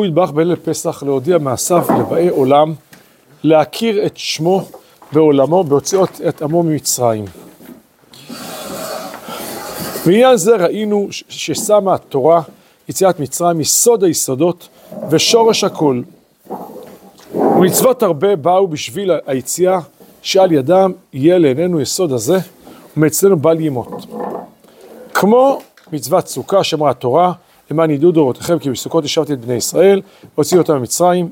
הוא ידבח בליל פסח להודיע מעשיו לבאי עולם, להכיר את שמו בעולמו, בהוציאות את עמו ממצרים. בעניין זה ראינו ששמה התורה יציאת מצרים יסוד היסודות ושורש הכל. ומצוות הרבה באו בשביל היציאה שעל ידם יהיה לעינינו יסוד הזה ומאצלנו בל ימות. כמו מצוות סוכה שאמרה התורה למען ידעו דורותיכם כי בסוכות ישבתי את בני ישראל והוציאו אותם ממצרים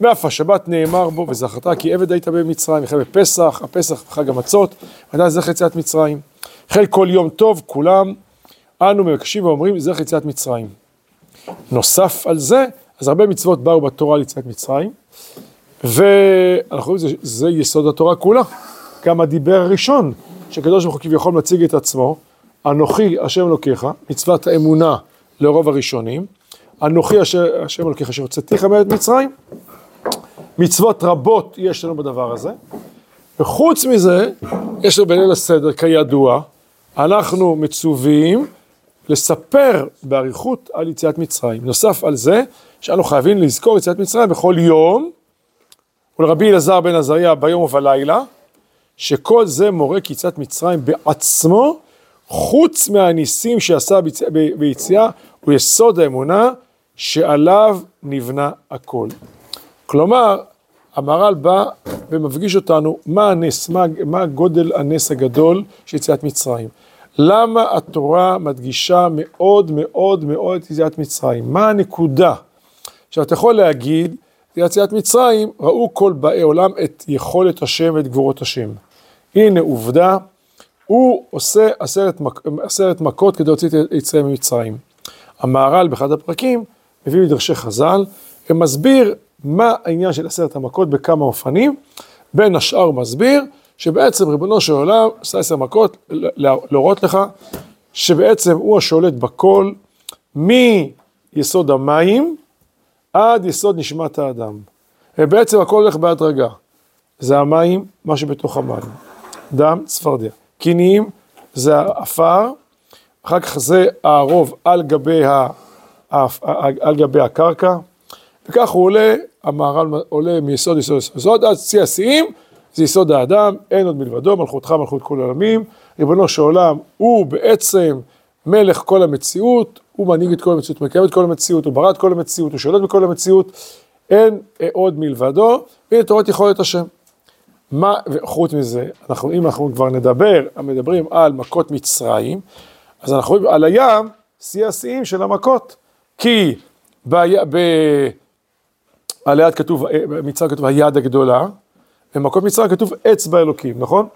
ואף השבת נאמר בו וזכרת כי עבד היית במצרים וכן בפסח, הפסח וחג המצות ודאי זכר יציאת מצרים. החל כל יום טוב כולם אנו מבקשים ואומרים זכר יציאת מצרים. נוסף על זה אז הרבה מצוות באו בתורה ליציאת מצרים ואנחנו רואים שזה יסוד התורה כולה. גם הדיבר הראשון שקדוש ברוך הוא כביכול מציג את עצמו אנוכי השם אלוקיך, מצוות האמונה לרוב הראשונים, אנוכי השם אלוקיך שהוצאתיך מארץ מצרים, מצוות רבות יש לנו בדבר הזה, וחוץ מזה, יש לנו בליל הסדר, כידוע, אנחנו מצווים לספר באריכות על יציאת מצרים. נוסף על זה, שאנו חייבים לזכור יציאת מצרים בכל יום, ולרבי אלעזר בן עזריה ביום ובלילה, שכל זה מורה כי יציאת מצרים בעצמו, חוץ מהניסים שעשה ביציאה, הוא יסוד האמונה שעליו נבנה הכל. כלומר, המהר"ל בא ומפגיש אותנו מה הנס, מה, מה גודל הנס הגדול של יציאת מצרים. למה התורה מדגישה מאוד מאוד מאוד את יציאת מצרים? מה הנקודה? עכשיו, אתה יכול להגיד, ביציאת מצרים ראו כל באי עולם את יכולת השם ואת גבורות השם. הנה עובדה, הוא עושה עשרת, מק, עשרת מכות כדי להוציא את יציאה ממצרים. המהר"ל באחד הפרקים מביא מדרשי חז"ל ומסביר מה העניין של עשרת המכות בכמה אופנים, בין השאר הוא מסביר שבעצם ריבונו של עולם עשה עשר מכות להראות לך שבעצם הוא השולט בכל מיסוד המים עד יסוד נשמת האדם. ובעצם הכל הולך בהדרגה. זה המים, מה שבתוך המים. דם, צפרדע. קינים זה העפר, אחר כך זה הרוב על גבי, ה, על גבי הקרקע, וכך הוא עולה, המהר"ל עולה מיסוד יסוד יסוד יסוד, עד שיא השיאים, זה יסוד האדם, אין עוד מלבדו, מלכותך מלכות כל העולמים, ריבונו של עולם הוא בעצם מלך כל המציאות, הוא מנהיג את כל המציאות, מקיים את כל המציאות, הוא ברא את כל המציאות, הוא שולט בכל המציאות, אין עוד מלבדו, והנה תורת יכולת השם. מה, וחוץ מזה, אנחנו, אם אנחנו כבר נדבר, מדברים על מכות מצרים, אז אנחנו רואים על הים, שיא השיאים של המכות. כי ב, ב, על היד כתוב, במצרים כתוב היד הגדולה, במכות מצרים כתוב אצבע אלוקים, נכון?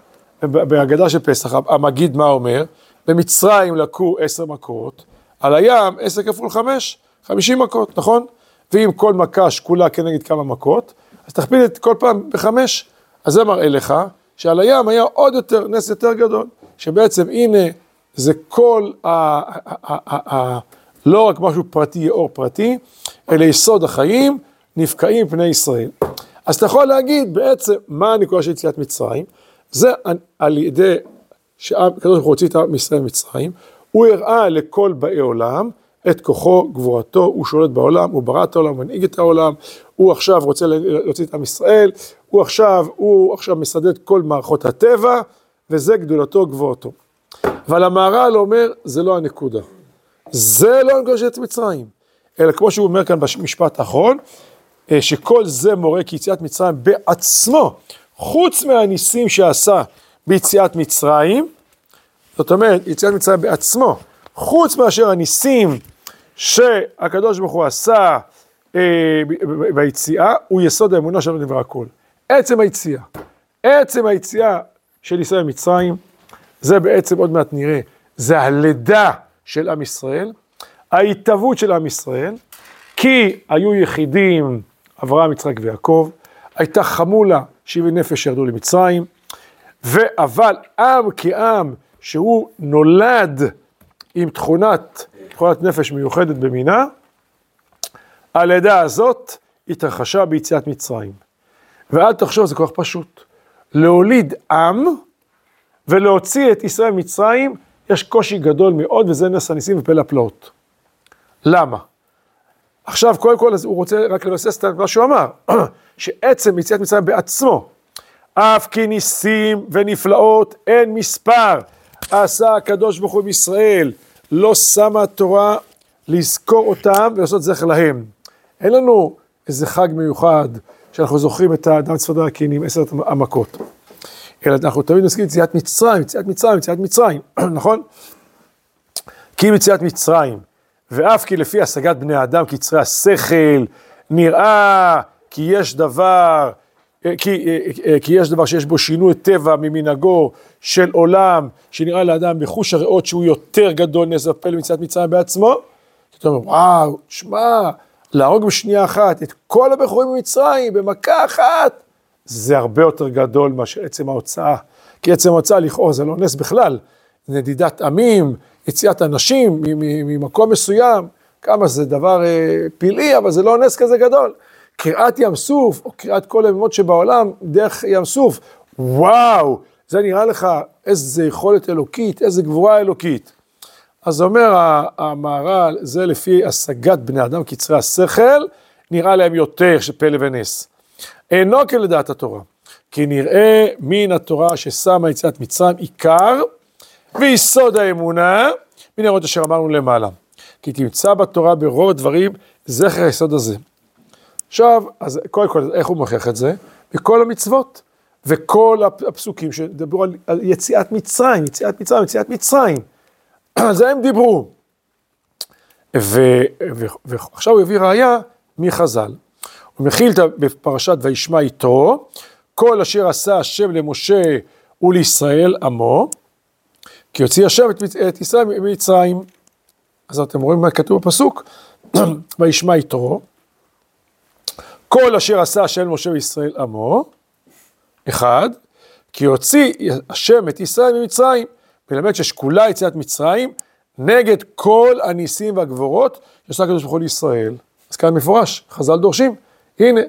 בהגדה של פסח, המגיד מה אומר? במצרים לקו עשר מכות, על הים עשר כפול חמש, חמישים מכות, נכון? ואם כל מכה שקולה כנגד כמה מכות, אז תכפיל את כל פעם בחמש. אז זה מראה לך שעל הים היה עוד יותר, נס יותר גדול, שבעצם הנה זה כל, ה, ה, ה, ה, לא רק משהו פרטי, אור פרטי, אלא יסוד החיים, נפקעים פני ישראל. אז אתה יכול להגיד בעצם מה הנקודה של יציאת מצרים, זה על ידי שהקדוש ברוך הוא הוציא את עם ישראל ממצרים, הוא הראה לכל באי עולם את כוחו, גבורתו, הוא שולט בעולם, הוא ברא את העולם, הוא מנהיג את העולם, הוא עכשיו רוצה להוציא את עם ישראל, הוא עכשיו, הוא עכשיו מסדר את כל מערכות הטבע, וזה גדולתו, גבורתו. אבל המהר"ל אומר, זה לא הנקודה. זה לא הנקודה של יציאת מצרים. אלא כמו שהוא אומר כאן במשפט האחרון, אה, שכל זה מורה כי יציאת מצרים בעצמו, חוץ מהניסים שעשה ביציאת מצרים, זאת אומרת, יציאת מצרים בעצמו, חוץ מאשר הניסים שהקדוש ברוך הוא עשה אה, ביציאה, הוא יסוד האמונה שלנו לדבר הכל. עצם היציאה, עצם היציאה של ישראל ממצרים, זה בעצם עוד מעט נראה, זה הלידה של עם ישראל, ההתהוות של עם ישראל, כי היו יחידים, אברהם, יצחק ויעקב, הייתה חמולה, שבעי נפש ירדו למצרים, אבל עם כעם שהוא נולד עם תכונת, תכונת נפש מיוחדת במינה, הלידה הזאת התרחשה ביציאת מצרים. ואל תחשוב, זה כל כך פשוט. להוליד עם ולהוציא את ישראל ממצרים, יש קושי גדול מאוד, וזה נס הניסים ופלא הפלאות. למה? עכשיו, קודם כל, הוא רוצה רק לבסס את מה שהוא אמר, שעצם יציאת מצרים בעצמו, אף כי ניסים ונפלאות אין מספר, עשה הקדוש ברוך הוא בישראל, לא שמה התורה לזכור אותם ולעשות זכר להם. אין לנו איזה חג מיוחד שאנחנו זוכרים את האדם צפרדע הקינים, עשרת המכות. אלא אנחנו תמיד מזכירים יציאת מצרים, יציאת מצרים, יציאת מצרים, נכון? כי אם יציאת מצרים, ואף כי לפי השגת בני האדם קצרי השכל, נראה כי יש דבר, אה, כי, אה, אה, כי יש דבר שיש בו שינוי טבע ממנהגו של עולם, שנראה לאדם בחוש הריאות שהוא יותר גדול נזר פלא מיציאת מצרים בעצמו, אתה אומר, וואו, שמע, להרוג בשנייה אחת את כל הבחורים ממצרים במכה אחת, זה הרבה יותר גדול מאשר עצם ההוצאה. כי עצם ההוצאה לכאורה זה לא נס בכלל, נדידת עמים, יציאת אנשים ממקום מסוים, כמה זה דבר אה, פלאי, אבל זה לא נס כזה גדול. קריעת ים סוף, או קריעת כל הימות שבעולם דרך ים סוף, וואו, זה נראה לך איזה יכולת אלוקית, איזה גבורה אלוקית. אז אומר המהר"ל, זה לפי השגת בני אדם קצרי השכל, נראה להם יותר שפלא ונס. אינו כלדעת התורה, כי נראה מן התורה ששמה יציאת מצרים עיקר, ויסוד האמונה, מנהרות אשר אמרנו למעלה. כי תמצא בתורה ברוב הדברים זכר היסוד הזה. עכשיו, אז קודם כל, איך הוא מוכיח את זה? בכל המצוות, וכל הפסוקים שדיברו על, על יציאת מצרים, יציאת מצרים, יציאת מצרים. זה הם דיברו. ועכשיו הוא הביא ראייה מחז"ל. הוא מכיל בפרשת וישמע יתרו, כל אשר עשה השם למשה ולישראל עמו, כי הוציא השם את, את ישראל ממצרים. אז אתם רואים מה כתוב בפסוק, וישמע יתרו, כל אשר עשה השם למשה וישראל עמו, אחד, כי הוציא השם את ישראל ממצרים. מלמד ששקולה יציאת מצרים נגד כל הניסים והגבורות שעשה הקדוש ברוך הוא לישראל. אז כאן מפורש, חז"ל דורשים, הנה,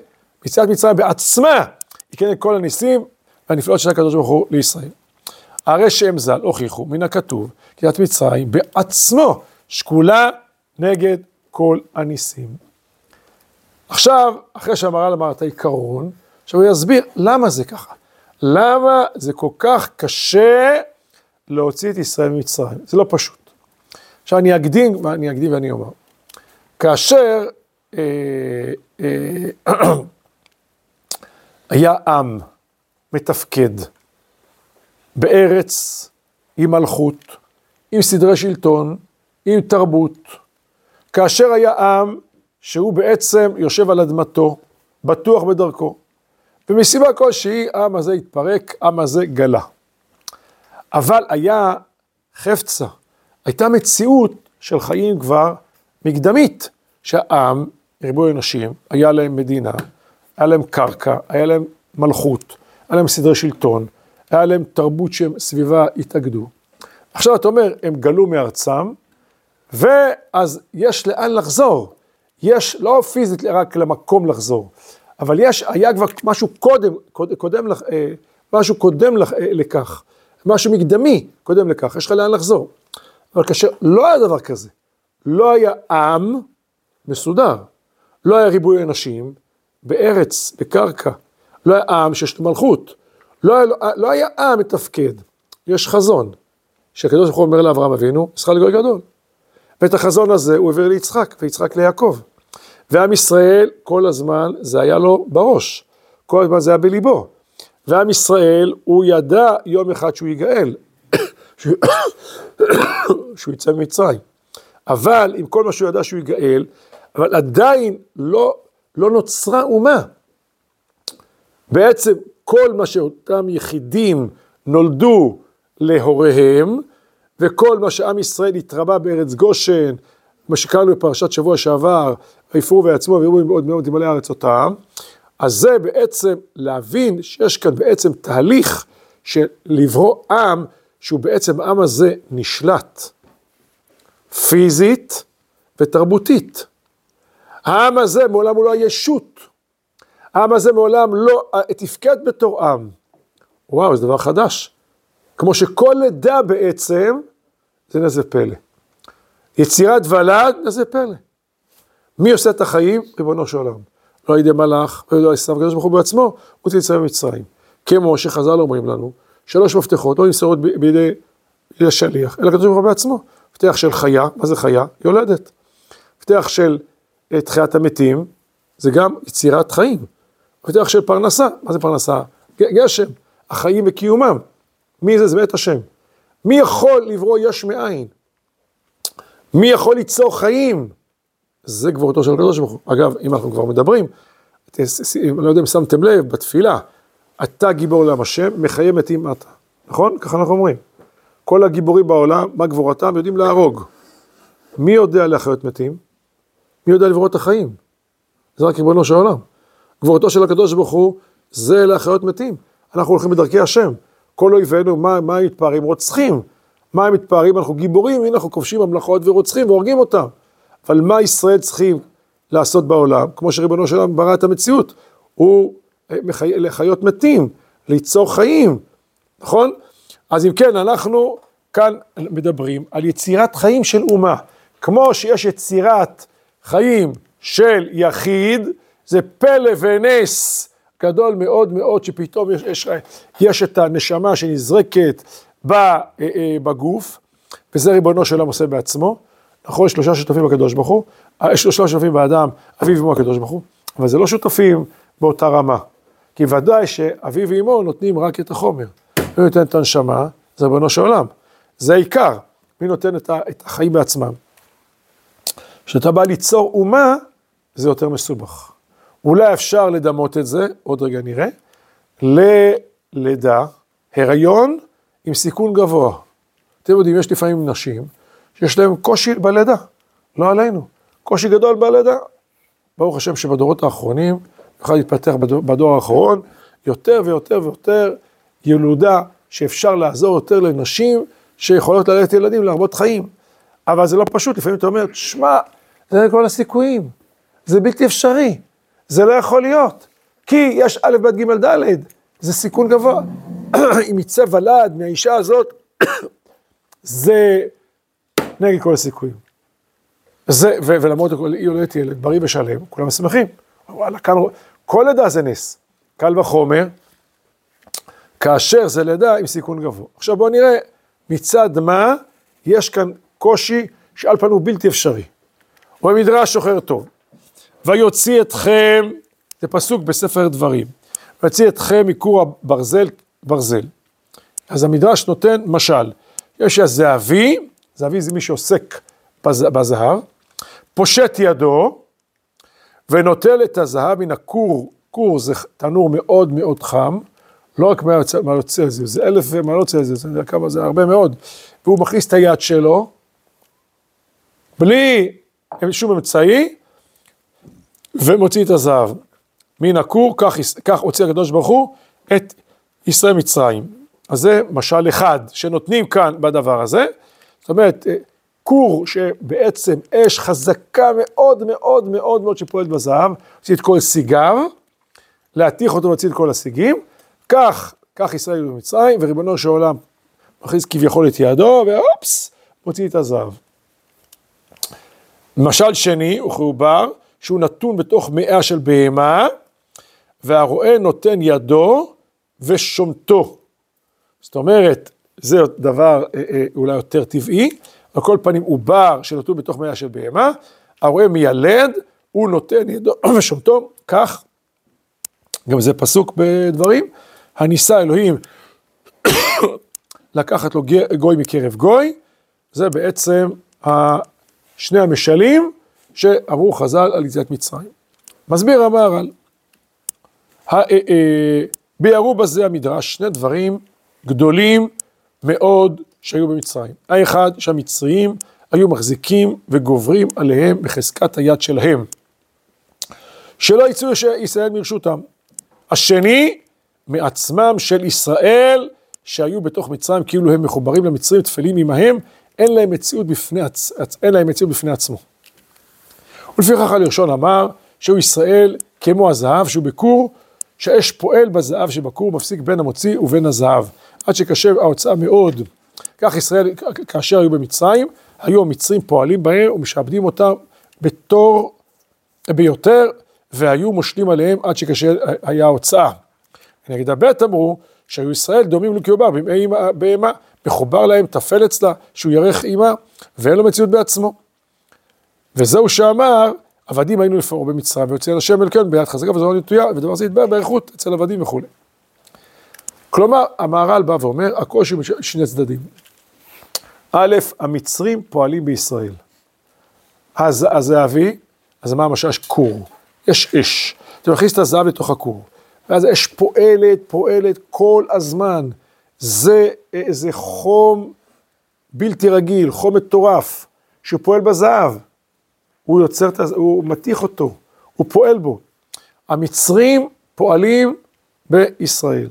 יציאת מצרים בעצמה היא כנגד כל הניסים והנפלאות שעשה הקדוש ברוך הוא לישראל. הרי שהם ז"ל הוכיחו מן הכתוב, יציאת מצרים בעצמו שקולה נגד כל הניסים. עכשיו, אחרי שהמהר"ל אמר את העיקרון, עכשיו הוא יסביר למה זה ככה. למה זה כל כך קשה להוציא את ישראל ממצרים. זה לא פשוט. עכשיו אני אקדים, אני אקדים ואני אומר. כאשר אה, אה, היה עם מתפקד בארץ עם מלכות, עם סדרי שלטון, עם תרבות, כאשר היה עם שהוא בעצם יושב על אדמתו, בטוח בדרכו, ומסיבה כלשהי העם הזה התפרק, העם הזה גלה. אבל היה חפצה, הייתה מציאות של חיים כבר מקדמית, שהעם, ריבוי אנשים, היה להם מדינה, היה להם קרקע, היה להם מלכות, היה להם סדרי שלטון, היה להם תרבות שהם סביבה התאגדו. עכשיו אתה אומר, הם גלו מארצם, ואז יש לאן לחזור. יש לא פיזית רק למקום לחזור, אבל יש, היה כבר משהו קודם, קודם, קודם אה, משהו קודם אה, לכך. משהו מקדמי קודם לכך, יש לך לאן לחזור. אבל כאשר לא היה דבר כזה, לא היה עם מסודר, לא היה ריבוי אנשים בארץ, בקרקע, לא היה עם שיש לו מלכות, לא היה, לא היה עם מתפקד, יש חזון, שהקדוש ברוך הוא אומר לאברהם אבינו, ישחק לגוי גדול. ואת החזון הזה הוא העביר ליצחק, ויצחק ליעקב. ועם ישראל, כל הזמן זה היה לו בראש, כל הזמן זה היה בליבו. ועם ישראל, הוא ידע יום אחד שהוא ייגאל, שהוא יצא ממצרים. אבל עם כל מה שהוא ידע שהוא ייגאל, אבל עדיין לא, לא נוצרה אומה. בעצם כל מה שאותם יחידים נולדו להוריהם, וכל מה שעם ישראל התרבה בארץ גושן, מה שקראנו בפרשת שבוע שעבר, ויפרו ויעצמו ויראו מאוד מאוד ימלא הארץ אותם, אז זה בעצם להבין שיש כאן בעצם תהליך של לברוא עם, שהוא בעצם העם הזה נשלט פיזית ותרבותית. העם הזה מעולם הוא לא הישות. העם הזה מעולם לא תפקד בתור עם. וואו, זה דבר חדש. כמו שכל לידה בעצם זה נזה פלא. יצירת ולד, נזה פלא. מי עושה את החיים? ריבונו של עולם. לא על ידי מלאך, לא על סתם הקדוש ברוך הוא בעצמו, הוא תצא במצרים. כמו שחז"ל אומרים לנו, שלוש מפתחות לא נמסרות בידי השליח, אלא הקדוש ברוך הוא בעצמו. מפתח של חיה, מה זה חיה? יולדת. מפתח של אה, תחיית המתים, זה גם יצירת חיים. מפתח של פרנסה, מה זה פרנסה? גשם, החיים וקיומם. מי זה? זה בית השם. מי יכול לברוא יש מאין? מי יכול ליצור חיים? זה גבורתו של הקדוש ברוך הוא. אגב, אם אנחנו כבר מדברים, לא יודע אם שמתם לב, בתפילה, אתה גיבור לעם השם, מחיה מתים אתה. נכון? ככה אנחנו אומרים. כל הגיבורים בעולם, מה גבורתם? יודעים להרוג. מי יודע להחיות מתים? מי יודע לברוא את החיים? זה רק ריבונו של עולם. גבורתו של הקדוש ברוך הוא, זה להחיות מתים. אנחנו הולכים בדרכי השם. כל אויבינו, מה, מה הם מתפארים? רוצחים. מה הם מתפארים? אנחנו גיבורים, הנה אנחנו כובשים ממלכות ורוצחים והורגים אותם. אבל מה ישראל צריכים לעשות בעולם? כמו שריבונו של עולם ברא את המציאות. הוא אה, מחי... לחיות מתים, ליצור חיים, נכון? אז אם כן, אנחנו כאן מדברים על יצירת חיים של אומה. כמו שיש יצירת חיים של יחיד, זה פלא ונס גדול מאוד מאוד, שפתאום יש, יש, יש את הנשמה שנזרקת אה, אה, בגוף, וזה ריבונו של עולם עושה בעצמו. נכון, שלושה שותפים בקדוש ברוך הוא, אה, שלושה שותפים באדם, אביו ואמו הקדוש ברוך הוא, אבל זה לא שותפים באותה רמה. כי ודאי שאביו ואמו נותנים רק את החומר. מי נותן את הנשמה? זה ריבונו של עולם. זה העיקר. מי נותן את החיים בעצמם? כשאתה בא ליצור אומה, זה יותר מסובך. אולי אפשר לדמות את זה, עוד רגע נראה, ללידה, הריון עם סיכון גבוה. אתם יודעים, יש לפעמים נשים שיש להן קושי בלידה, לא עלינו. קושי גדול בלידה. ברוך השם שבדורות האחרונים, יכול להתפתח בדור, האחרון, יותר ויותר ויותר ילודה שאפשר לעזור יותר לנשים שיכולות ללדת ילדים להרבות חיים. אבל זה לא פשוט, לפעמים אתה אומר, שמע, זה כל הסיכויים, זה בלתי אפשרי. זה לא יכול להיות, כי יש א', ב', ג', ד', זה סיכון גבוה. אם יצא ולד מהאישה הזאת, זה נגד כל הסיכויים. זה, ו- ולמרות הכל, היא יולדת ילד בריא ושלם, כולם שמחים. וואלה, כאן, כל לידה זה נס. קל וחומר, כאשר זה לידה עם סיכון גבוה. עכשיו בואו נראה מצד מה יש כאן קושי שעל פנו בלתי אפשרי. הוא המדרש שוחר טוב. ויוציא אתכם, זה פסוק בספר דברים, ויוציא אתכם מכור הברזל, ברזל. אז המדרש נותן משל, יש הזהבי, זהבי זה מי שעוסק בזהב, פושט ידו, ונוטל את הזהב מן הכור, כור זה תנור מאוד מאוד חם, לא רק מעלות צלזיוס, זה אלף מעלות צלזיוס, זה יודע כמה זה הרבה מאוד, והוא מכניס את היד שלו, בלי שום אמצעי, ומוציא את הזהב. מן הכור, כך, כך הוציא הקדוש ברוך הוא את ישראל מצרים. אז זה משל אחד שנותנים כאן בדבר הזה. זאת אומרת, אה, כור שבעצם אש חזקה מאוד מאוד מאוד מאוד שפועלת בזהב, הוציא את כל סיגיו, להתיך אותו ולהוציא את כל הסיגים. כך, כך ישראל במצרים, וריבונו של עולם מכניס כביכול את ידו, ואופס, מוציא את הזהב. משל שני הוא חיובר, שהוא נתון בתוך מאה של בהמה, והרועה נותן ידו ושומטו. זאת אומרת, זה דבר אה, אה, אולי יותר טבעי, על כל פנים עובר שנתון בתוך מאה של בהמה, הרועה מיילד, הוא נותן ידו ושומטו, כך, גם זה פסוק בדברים, הניסה אלוהים לקחת לו גוי מקרב גוי, זה בעצם שני המשלים שאמרו חז"ל על יציאת מצרים. מסביר המהר"ל, אה, ביארו בזה המדרש שני דברים גדולים מאוד שהיו במצרים. האחד, שהמצרים היו מחזיקים וגוברים עליהם בחזקת היד שלהם, שלא יצאו ישראל מרשותם. השני, מעצמם של ישראל, שהיו בתוך מצרים כאילו הם מחוברים למצרים, טפלים עמהם, אין להם מציאות בפני, עצ... אין להם מציאות בפני עצמו. ולפיכך הלרשון אמר שהוא ישראל כמו הזהב שהוא בכור, שהאש פועל בזהב שבכור, מפסיק בין המוציא ובין הזהב, עד שקשה ההוצאה מאוד. כך ישראל, כאשר היו במצרים, היו המצרים פועלים בהם ומשעבדים אותם בתור ביותר, והיו מושלים עליהם עד שקשה היה ההוצאה. נגד הבית אמרו שהיו ישראל דומים לקיובר בהמה, מחובר להם, טפל אצלה, שהוא ירך אימה, ואין לו מציאות בעצמו. וזהו שאמר, עבדים היינו לפרעה במצרים, ויוצא השם אלוקינו ביד חזקה וזרוע נטויה, ודבר זה יתבהר באריכות אצל עבדים וכולי. כלומר, המהר"ל בא ואומר, הקושי משני צדדים. א', המצרים פועלים בישראל. אז הזהבי, אז מה המשל? יש כור, יש אש. אתה מכניס את הזהב לתוך הכור. ואז האש פועלת, פועלת כל הזמן. זה איזה חום בלתי רגיל, חום מטורף, שפועל בזהב. הוא יוצר את הזהב, הוא מתיך אותו, הוא פועל בו. המצרים פועלים בישראל.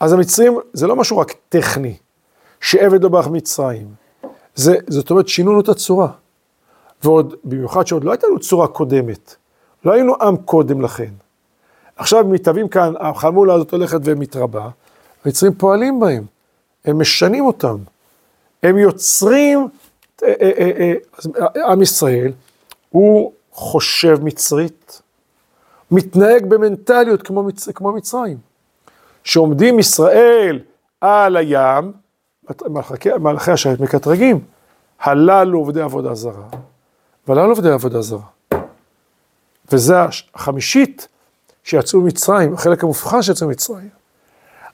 אז המצרים זה לא משהו רק טכני, שעבד לא ברח מצרים. זה, זאת אומרת, שינו לו את הצורה. ועוד, במיוחד שעוד לא הייתה לנו צורה קודמת. לא היינו עם קודם לכן. עכשיו מתהווים כאן, החמולה הזאת הולכת ומתרבה, המצרים פועלים בהם, הם משנים אותם, הם יוצרים, אה, אה, אה, עם ישראל הוא חושב מצרית, מתנהג במנטליות כמו, מצ... כמו מצרים. שעומדים ישראל על הים, מלאכי השרת מקטרגים, הללו עובדי עבודה זרה, והללו עובדי עבודה זרה. וזה החמישית שיצאו ממצרים, החלק המובחן שיצאו ממצרים.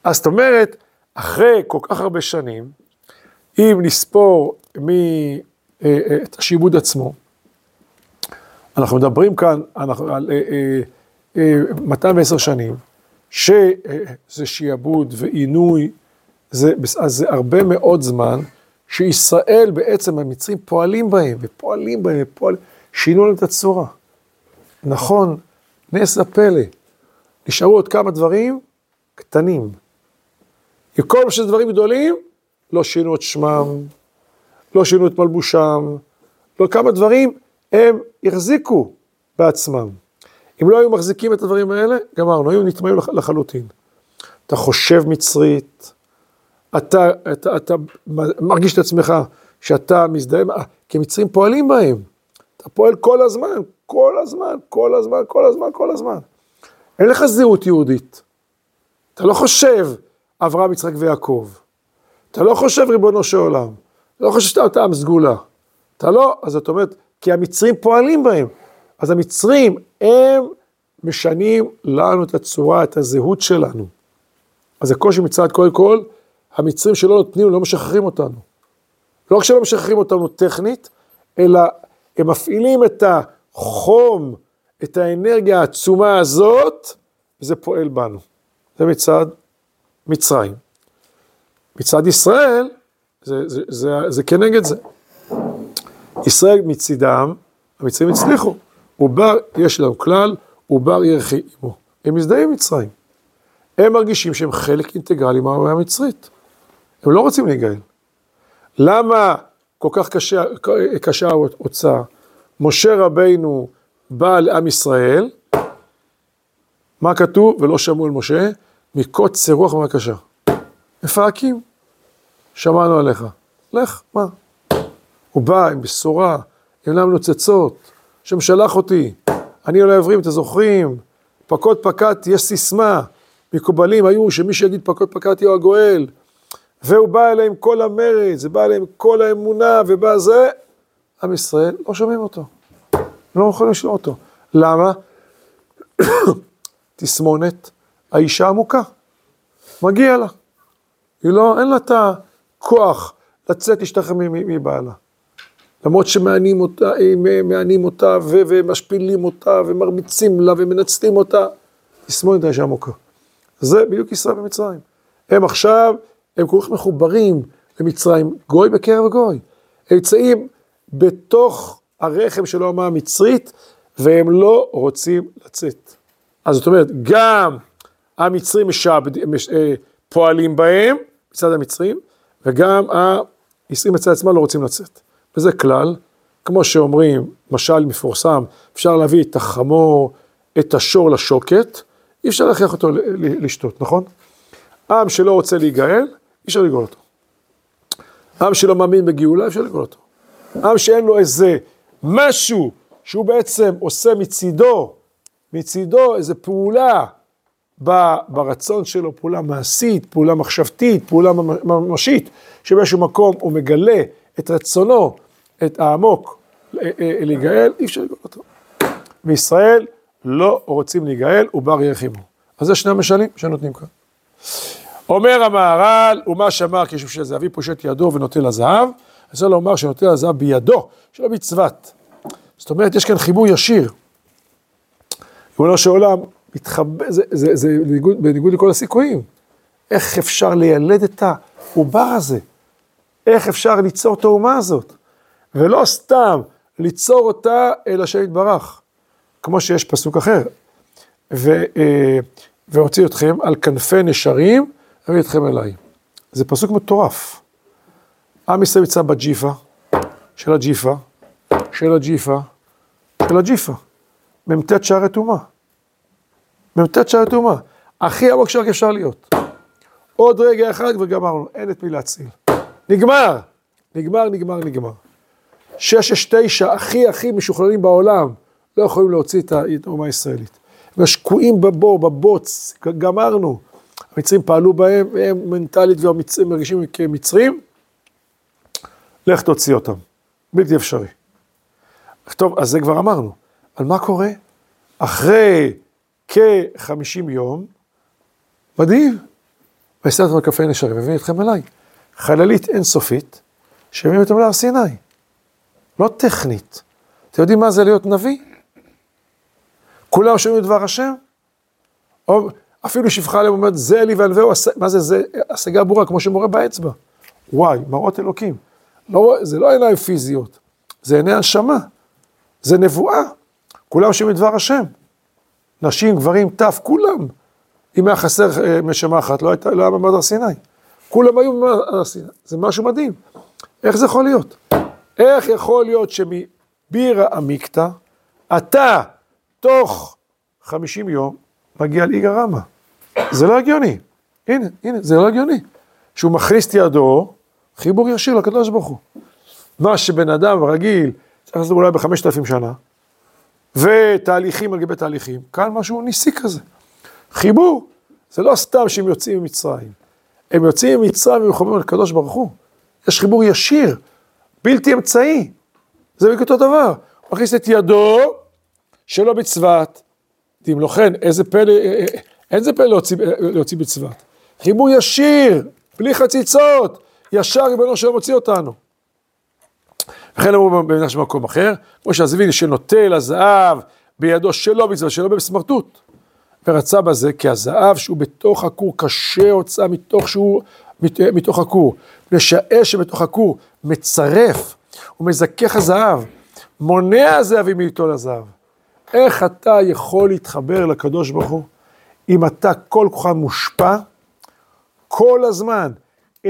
אז זאת אומרת, אחרי כל כך הרבה שנים, אם נספור מ, אה, אה, את השיבוד עצמו, אנחנו מדברים כאן אנחנו, על אה, 210 שנים, שזה שיעבוד ועינוי, זה, זה הרבה מאוד זמן שישראל בעצם, המצרים פועלים בהם, ופועלים בהם, ופועלים, שינו להם את הצורה. נכון, נס הפלא. נשארו עוד כמה דברים קטנים. כל מה שזה דברים גדולים, לא שינו את שמם, לא שינו את מלבושם, לא כמה דברים הם החזיקו בעצמם. אם לא היו מחזיקים את הדברים האלה, גמרנו, היו נטמעים לחלוטין. אתה חושב מצרית, אתה, אתה, אתה מרגיש את עצמך שאתה מזדהה, כי מצרים פועלים בהם. אתה פועל כל הזמן, כל הזמן, כל הזמן, כל הזמן, כל הזמן. אין לך זהות יהודית. אתה לא חושב אברהם, יצחק ויעקב. אתה לא חושב ריבונו של עולם. אתה לא חושב שאתה עם סגולה. אתה לא, אז זאת אומרת, כי המצרים פועלים בהם. אז המצרים, הם משנים לנו את הצורה, את הזהות שלנו. אז הקושי מצד קודם כל, המצרים שלא נותנים, לא משחררים אותנו. לא רק שלא משחררים אותנו טכנית, אלא הם מפעילים את החום, את האנרגיה העצומה הזאת, וזה פועל בנו. זה מצד מצרים. מצד ישראל, זה, זה, זה, זה כנגד זה. ישראל מצידם, המצרים הצליחו. עובר, יש לנו כלל, עובר ירחי עמו. הם מזדהים עם מצרים. הם מרגישים שהם חלק אינטגרלי מהמצרית. הם לא רוצים להיגאל. למה כל כך קשה, קשה ההוצאה? משה רבינו בא לעם ישראל, מה כתוב? ולא שמעו אל משה, מקוצר רוח ומהקשה. מפהקים, שמענו עליך. לך, מה? הוא בא עם בשורה, עיניים נוצצות, השם שלח אותי, אני עולה עברים, אתם זוכרים? פקוד פקדתי, יש סיסמה, מקובלים היו שמי שיגיד פקוד פקדתי הוא הגואל, והוא בא אליהם כל המרץ, זה בא אליהם כל האמונה, ובא זה, עם ישראל לא שומעים אותו, לא יכולים לשמוע אותו. למה? תסמונת האישה עמוקה, מגיע לה. היא לא, אין לה את הכוח לצאת להשתחרר מבעלה. למרות שמענים אותה, מענים אותה ו- ומשפילים אותה ומרביצים לה ומנצלים אותה, תסמונת האישה עמוקה. זה בדיוק ישראל במצרים. הם עכשיו, הם כל כך מחוברים למצרים, גוי בקרב גוי. הם נמצאים בתוך הרחם של האומה המצרית, והם לא רוצים לצאת. אז זאת אומרת, גם המצרים משעבד, מש, אה, פועלים בהם, מצד המצרים, וגם הישראלים מצד עצמם לא רוצים לצאת. וזה כלל, כמו שאומרים, משל מפורסם, אפשר להביא את החמור, את השור לשוקת, אי אפשר להכריח אותו לשתות, נכון? עם שלא רוצה להיגאל, אי אפשר לגאול אותו. עם שלא מאמין בגאולה, אי אפשר לגאול אותו. עם שאין לו איזה משהו שהוא בעצם עושה מצידו, מצידו איזו פעולה ברצון שלו, פעולה מעשית, פעולה מחשבתית, פעולה ממשית, שבאיזשהו מקום הוא מגלה את רצונו, את העמוק, אה, אה, להיגאל, אי אפשר לגאול אותו. בישראל לא רוצים להיגאל, ובר ירחימו. אז זה שני המשלים שנותנים כאן. אומר המהר"ל, ומה שאמר כשם שזה אבי פושט ידו ונוטה לזהב, אני רוצה לומר שנוטה לזהב בידו, שלא מצוות. זאת אומרת, יש כאן חיבור ישיר. ריבונו של עולם, מתחבא, זה, זה, זה בניגוד, בניגוד לכל הסיכויים. איך אפשר לילד את העובר הזה? איך אפשר ליצור את האומה הזאת? ולא סתם ליצור אותה אל השם יתברך, כמו שיש פסוק אחר. ו, אה, והוציא אתכם על כנפי נשרים, אביא אתכם אליי. זה פסוק מטורף. עם ישראל יצא בג'יפה, של הג'יפה, של הג'יפה, של הג'יפה. מ"ט שערי טומאה. מ"ט שערי טומאה. הכי עמוק שרק אפשר להיות. עוד רגע אחד וגמרנו, אין את מי להציל. נגמר, נגמר, נגמר, נגמר. שש, שש, תשע, הכי הכי משוכללים בעולם, לא יכולים להוציא את האומה הישראלית. הם שקועים בבור, בבוץ, גמרנו. המצרים פעלו בהם, הם מנטלית והמצרים מרגישים כמצרים, לך תוציא אותם. בלתי אפשרי. טוב, אז זה כבר אמרנו. אבל מה קורה? אחרי כ-50 יום, מדהים, ויסדתם על כפי נשרים, מביא אתכם אליי. חללית אינסופית, שמביאים אותם להר סיני. לא טכנית. אתם יודעים מה זה להיות נביא? כולם שומעים דבר השם? או אפילו שפחה עליהם אומרת, זה אלי וענווהו, מה זה זה? השגה ברורה, כמו שמורה באצבע. וואי, מראות אלוקים. לא, זה לא עיניים פיזיות, זה עיני הנשמה. זה נבואה. כולם שומעים דבר השם. נשים, גברים, טף, כולם. אם היה חסר אה, משמה אחת, לא, הייתה, לא היה במעמד הר סיני. כולם היו במעמד הר סיני. זה משהו מדהים. איך זה יכול להיות? איך יכול להיות שמבירה עמיקתא, אתה תוך 50 יום מגיע ליגה רמה? זה לא הגיוני. הנה, הנה, זה לא הגיוני. שהוא מכניס את ידו, חיבור ישיר לקדוש ברוך הוא. מה שבן אדם רגיל, צריך לעשות אולי בחמשת אלפים שנה, ותהליכים על גבי תהליכים, כאן משהו ניסי כזה. חיבור, זה לא סתם שהם יוצאים ממצרים. הם יוצאים ממצרים ומחוברים לקדוש ברוך הוא. יש חיבור ישיר, בלתי אמצעי. זה בדיוק אותו דבר. הוא מכניס את ידו שלא בצבת. אם לא כן, איזה פלא, אה, אה, אין זה פלא להוציא, אה, להוציא בצבת. חיבור ישיר, בלי חציצות, ישר ריבונו שלא מוציא אותנו. וכן אמרו במדרש במקום אחר, כמו שהזוויל שנוטה לזהב בידו שלא בצבא, שלא בסמרטוט. ורצה בזה כי הזהב שהוא בתוך הכור קשה הוצאה מתוך שהוא, מתוך הכור. מפני שהאש שבתוך הכור מצרף, הוא מזכך הזהב, מונע הזהבים מאיתו לזהב. איך אתה יכול להתחבר לקדוש ברוך הוא, אם אתה כל כוחך מושפע, כל הזמן, 24-7,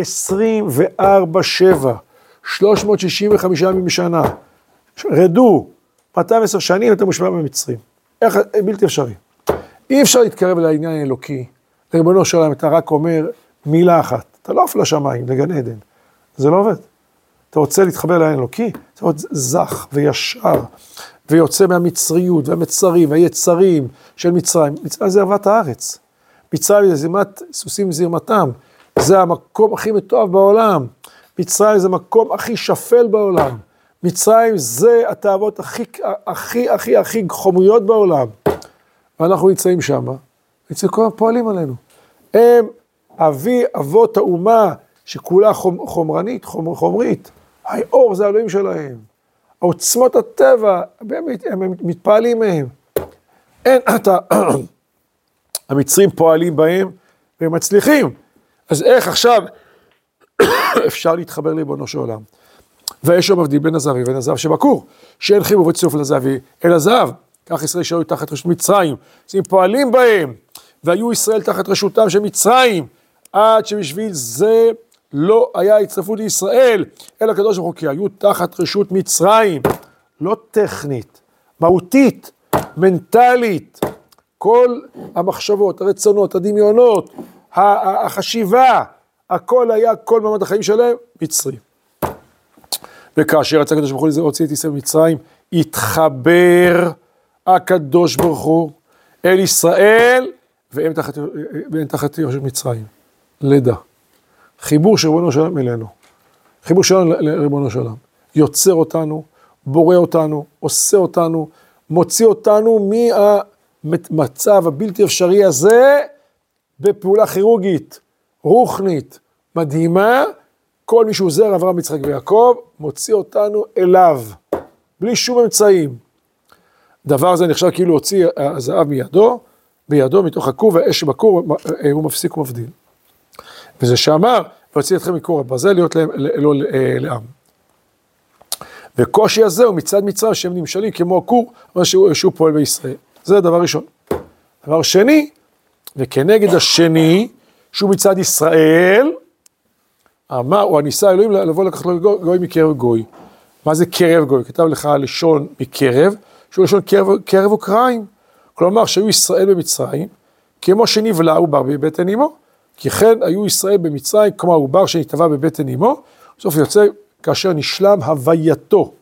365 ימים בשנה, רדו 210 שנים, אתה מושפע במצרים. איך, בלתי אפשרי. אי אפשר להתקרב לעניין האלוקי, לריבונו של עולם, אתה רק אומר מילה אחת, אתה לא עף לשמיים, לגן עדן, זה לא עובד. אתה רוצה להתחבר לעניין האלוקי, אתה להיות זך וישר, ויוצא מהמצריות והמצרים והיצרים של מצרים. מצרים זה אהבת הארץ. מצרים זה זימת סוסים זרמתם, זה המקום הכי מתועב בעולם. מצרים זה המקום הכי שפל בעולם. מצרים זה התאוות הכי, הכי, הכי, הכי חומריות בעולם. ואנחנו נמצאים שם, נמצאים כל פועלים עלינו. הם אבי אבות האומה שכולה חומ, חומרנית, חומר, חומרית. האור זה האלוהים שלהם. עוצמות הטבע, באמת, הם מתפעלים מהם. אין, אתה, המצרים פועלים בהם והם מצליחים. אז איך עכשיו אפשר להתחבר לריבונו של עולם? ויש שם מבדיל בין הזהבי ובין הזהב שבכור, שאין חיבור וצירוף לזהבי אלא זהב. כך ישראל שהיו תחת רשות מצרים, אז הם פועלים בהם, והיו ישראל תחת רשותם של מצרים, עד שבשביל זה לא היה הצטרפות לישראל, אלא הקדוש ברוך הוא, כי היו תחת רשות מצרים, לא טכנית, מהותית, מנטלית, כל המחשבות, הרצונות, הדמיונות, החשיבה, הכל היה, כל מעמד החיים שלהם, מצרי. וכאשר יצא הקדוש ברוך הוא להוציא את ישראל ממצרים, התחבר הקדוש ברוך הוא אל ישראל, והם תחת, תחת יושב מצרים. לידה. חיבור של ריבונו של עולם אלינו. חיבור שלנו לריבונו של עולם. יוצר אותנו, בורא אותנו, עושה אותנו, מוציא אותנו מהמצב הבלתי אפשרי הזה בפעולה כירורגית, רוחנית, מדהימה. כל מי שהוא זרע אברהם, יצחק ויעקב, מוציא אותנו אליו, בלי שום אמצעים. דבר הזה נחשב כאילו הוציא הזהב מידו, בידו מתוך הכור והאש שבכור הוא מפסיק ומבדיל. וזה שאמר, והוציא אתכם מכור הברזל להיות להם, לא לעם. וקושי הזה הוא מצד מצרים שהם נמשלים כמו הכור, אבל שהוא, שהוא פועל בישראל. זה דבר ראשון. דבר שני, וכנגד השני, שהוא מצד ישראל, אמר, או הניסה אלוהים לבוא לקחת לו גוי מקרב גוי. מה זה קרב גוי? כתב לך לשון מקרב, שהוא לשון קרב, קרב אוקראין. כלומר, שהיו ישראל במצרים, כמו שנבלע העובר בבטן אמו, כי כן היו ישראל במצרים כמו העובר שנטבע בבטן אמו, בסוף יוצא כאשר נשלם הווייתו.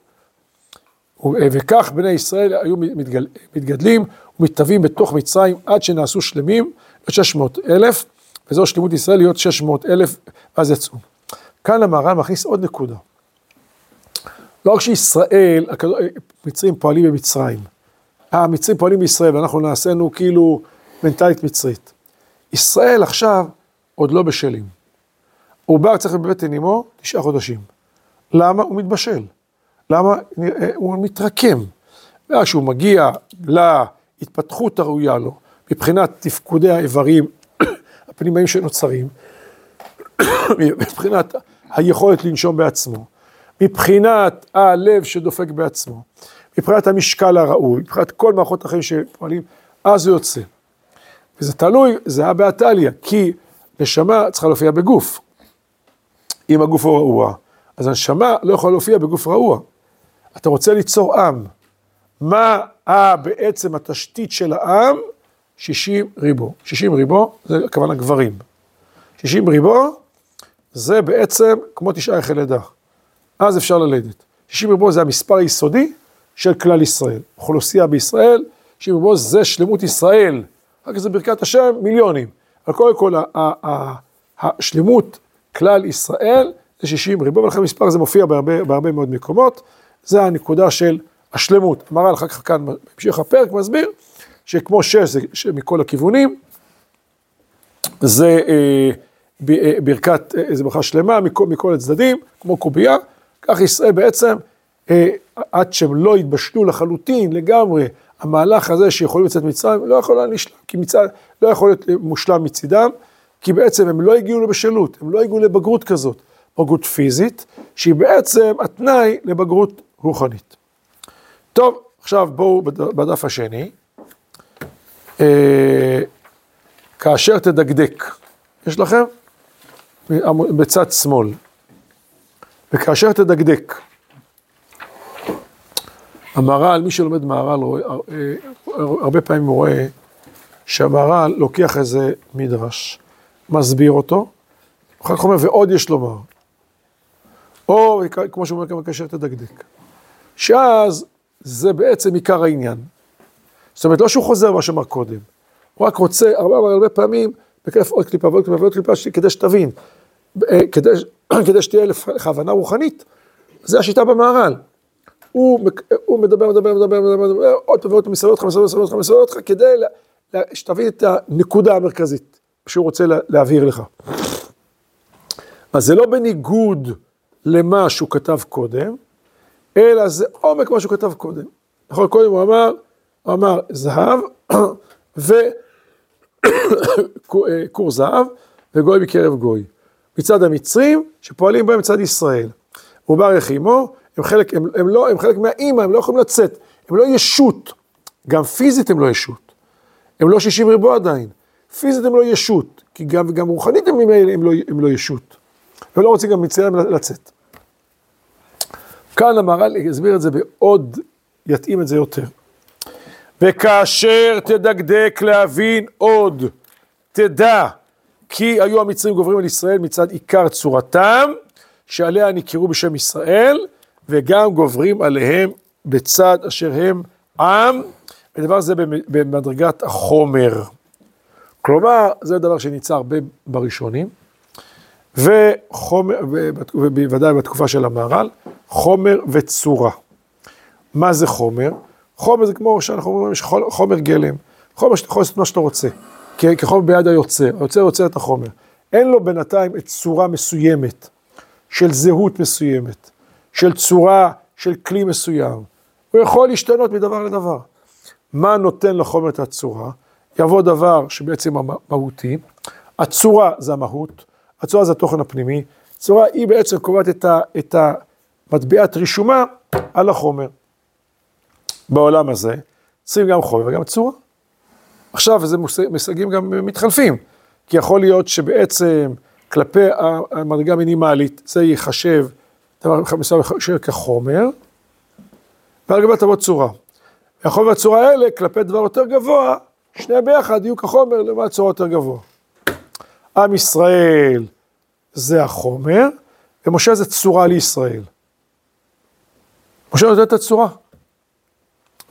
וכך בני ישראל היו מתגל, מתגדלים ומתהווים בתוך מצרים עד שנעשו שלמים, 600 אלף, וזו שלמות ישראל להיות 600 אלף, ואז יצאו. כאן המהר"ל מכניס עוד נקודה. לא רק שישראל, המצרים פועלים במצרים, המצרים פועלים בישראל ואנחנו נעשינו כאילו מנטלית מצרית. ישראל עכשיו עוד לא בשלים. עובר צריך בבטן אמו תשעה חודשים. למה? הוא מתבשל. למה? הוא מתרקם. ואז שהוא מגיע להתפתחות הראויה לו, מבחינת תפקודי האיברים הפנימיים שנוצרים, מבחינת היכולת לנשום בעצמו, מבחינת הלב שדופק בעצמו, מבחינת המשקל הראוי, מבחינת כל מערכות החיים שפועלים, אז הוא יוצא. וזה תלוי, זה היה באטליה, כי נשמה צריכה להופיע בגוף. אם הגוף הוא רעוע, אז הנשמה לא יכולה להופיע בגוף רעוע. אתה רוצה ליצור עם. מה בעצם התשתית של העם? 60 ריבו. 60 ריבו, זה הכוונה גברים. 60 ריבו, זה בעצם כמו תשעה יחי לידה. אז אפשר ללדת. 60 ריבו זה המספר היסודי של כלל ישראל. אוכלוסייה בישראל, 60 ריבו זה שלמות ישראל. אחר כך זה ברכת השם, מיליונים. אבל קודם כל, השלמות כלל ישראל זה 60 ריבו, ולכן המספר הזה מופיע בהרבה, בהרבה מאוד מקומות. זה הנקודה של השלמות. אמרה לך כאן, בהמשך הפרק, מסביר שכמו שש זה מכל הכיוונים, זה אה, אה ברכת, אה, זה ברכה שלמה מכל, מכל הצדדים, כמו קובייה, כך ישראל בעצם, אה, עד שהם לא התבשלו לחלוטין, לגמרי, המהלך הזה שיכולים לצאת מצרים, לא יכול להשלם, כי מצד, לא יכול להיות מושלם מצידם, כי בעצם הם לא הגיעו לבשלות, הם לא הגיעו לבגרות כזאת, בגרות פיזית, שהיא בעצם התנאי לבגרות רוחנית. טוב, עכשיו בואו בדף השני. אה, כאשר תדקדק, יש לכם? בצד שמאל. וכאשר תדקדק, המהר"ל, מי שלומד מהר"ל, אה, הרבה פעמים הוא רואה שהמהר"ל לוקח איזה מדרש, מסביר אותו, אחר כך אומר, ועוד יש לומר. או, כמו שהוא אומר, כאשר תדקדק. שאז זה בעצם עיקר העניין. זאת אומרת, לא שהוא חוזר מה שאמר קודם, הוא רק רוצה הרבה הרבה פעמים לקלף עוד קליפה ועוד קליפה ועוד קליפה כדי שתבין, אה, כדי, כדי שתהיה לך הבנה רוחנית, זה השיטה במהר"ל. הוא, הוא מדבר, מדבר, מדבר, מדבר, מדבר, עוד פעם ועוד פעם מסבב אותך, מסבב אותך, מסבב אותך, מסבב אותך, כדי שתבין את הנקודה המרכזית שהוא רוצה לה, להבהיר לך. אז זה לא בניגוד למה שהוא כתב קודם, אלא זה עומק מה שהוא כתב קודם. נכון, קודם הוא אמר, הוא אמר זהב וכור זהב וגוי מקרב גוי. מצד המצרים שפועלים בהם מצד ישראל. הוא בא רחימו, הם חלק, הם, הם לא, הם חלק מהאימא, הם לא יכולים לצאת, הם לא ישות, גם פיזית הם לא ישות. הם לא 60 ריבוע עדיין, פיזית הם לא ישות, כי גם, גם רוחנית הם, הם, לא, הם לא ישות. הם לא רוצים גם מצרים לצאת. כאן המהר"ל יסביר את זה בעוד, יתאים את זה יותר. וכאשר תדקדק להבין עוד, תדע כי היו המצרים גוברים על ישראל מצד עיקר צורתם, שעליה נקראו בשם ישראל, וגם גוברים עליהם בצד אשר הם עם, ודבר זה במדרגת החומר. כלומר, זה דבר שניצר הרבה בראשונים, וחומר, ובוודאי בתקופה של המהר"ל, חומר וצורה. מה זה חומר? חומר זה כמו שאנחנו אומרים, חומר גלם, חומר שאתה יכול לעשות מה שאתה רוצה, כחומר ביד היוצר, היוצר יוצר את החומר. אין לו בינתיים את צורה מסוימת, של זהות מסוימת, של צורה של כלי מסוים. הוא יכול להשתנות מדבר לדבר. מה נותן לחומר את הצורה? יבוא דבר שבעצם המהותי, הצורה זה המהות, הצורה זה התוכן הפנימי, צורה היא בעצם קובעת את, ה, את המטבעת רישומה על החומר. בעולם הזה צריכים גם חומר וגם צורה. עכשיו, זה מושגים גם מתחלפים, כי יכול להיות שבעצם כלפי המדרגה המינימלית זה ייחשב דבר מסוים כחומר, ועל תבוא צורה. והחומר והצורה האלה, כלפי דבר יותר גבוה, שניהם ביחד יהיו כחומר למעט צורה יותר גבוה. עם ישראל זה החומר, ומשה זה צורה לישראל. משה נותן את הצורה.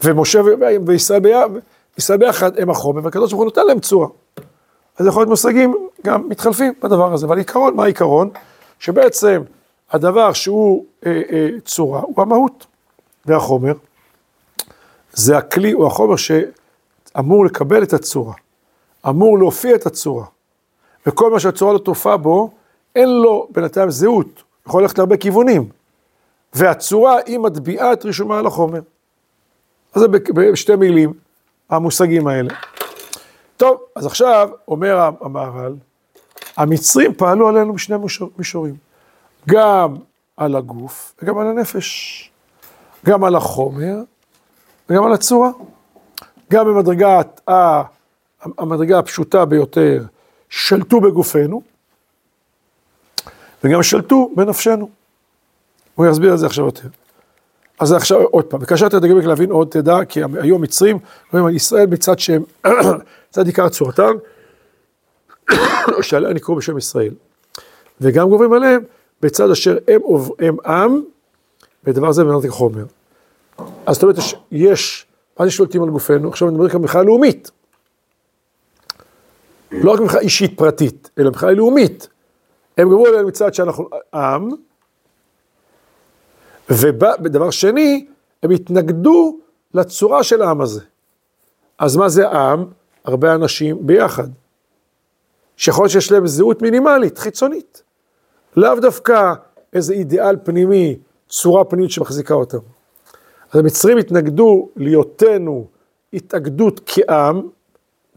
ומשה וישראל ביחד, ביחד הם החומר, והקדוש ברוך הוא נותן להם צורה. אז יכול להיות מושגים גם מתחלפים בדבר הזה, אבל עיקרון, מה העיקרון? שבעצם הדבר שהוא אה, אה, צורה הוא המהות, והחומר זה הכלי הוא החומר שאמור לקבל את הצורה, אמור להופיע את הצורה, וכל מה שהצורה לא תופעה בו, אין לו בינתיים זהות, יכול ללכת להרבה כיוונים, והצורה היא מטביעה את רישומה על החומר. אז זה בשתי מילים, המושגים האלה. טוב, אז עכשיו אומר המהר"ל, המצרים פעלו עלינו בשני מישורים, גם על הגוף וגם על הנפש, גם על החומר וגם על הצורה. גם במדרגת, המדרגה הפשוטה ביותר, שלטו בגופנו, וגם שלטו בנפשנו. הוא יסביר את זה עכשיו יותר. אז עכשיו עוד פעם, וכאשר אתה תדגמק להבין עוד תדע, כי היו המצרים, אומרים על ישראל מצד שהם, מצד עיקר צורתם, שעליה נקראו בשם ישראל. וגם גוברים עליהם, בצד אשר הם, הם עם, ודבר זה בנתק חומר. אז זאת אומרת, יש, מה זה שולטים על גופנו? עכשיו אני מדבר כאן מבחינה לאומית. לא רק מבחינה אישית פרטית, אלא מבחינה לאומית. הם גברו עליהם מצד שאנחנו עם, ודבר שני, הם התנגדו לצורה של העם הזה. אז מה זה עם? הרבה אנשים ביחד. שיכול להיות שיש להם זהות מינימלית, חיצונית. לאו דווקא איזה אידיאל פנימי, צורה פנימית שמחזיקה אותם. אז המצרים התנגדו להיותנו התאגדות כעם,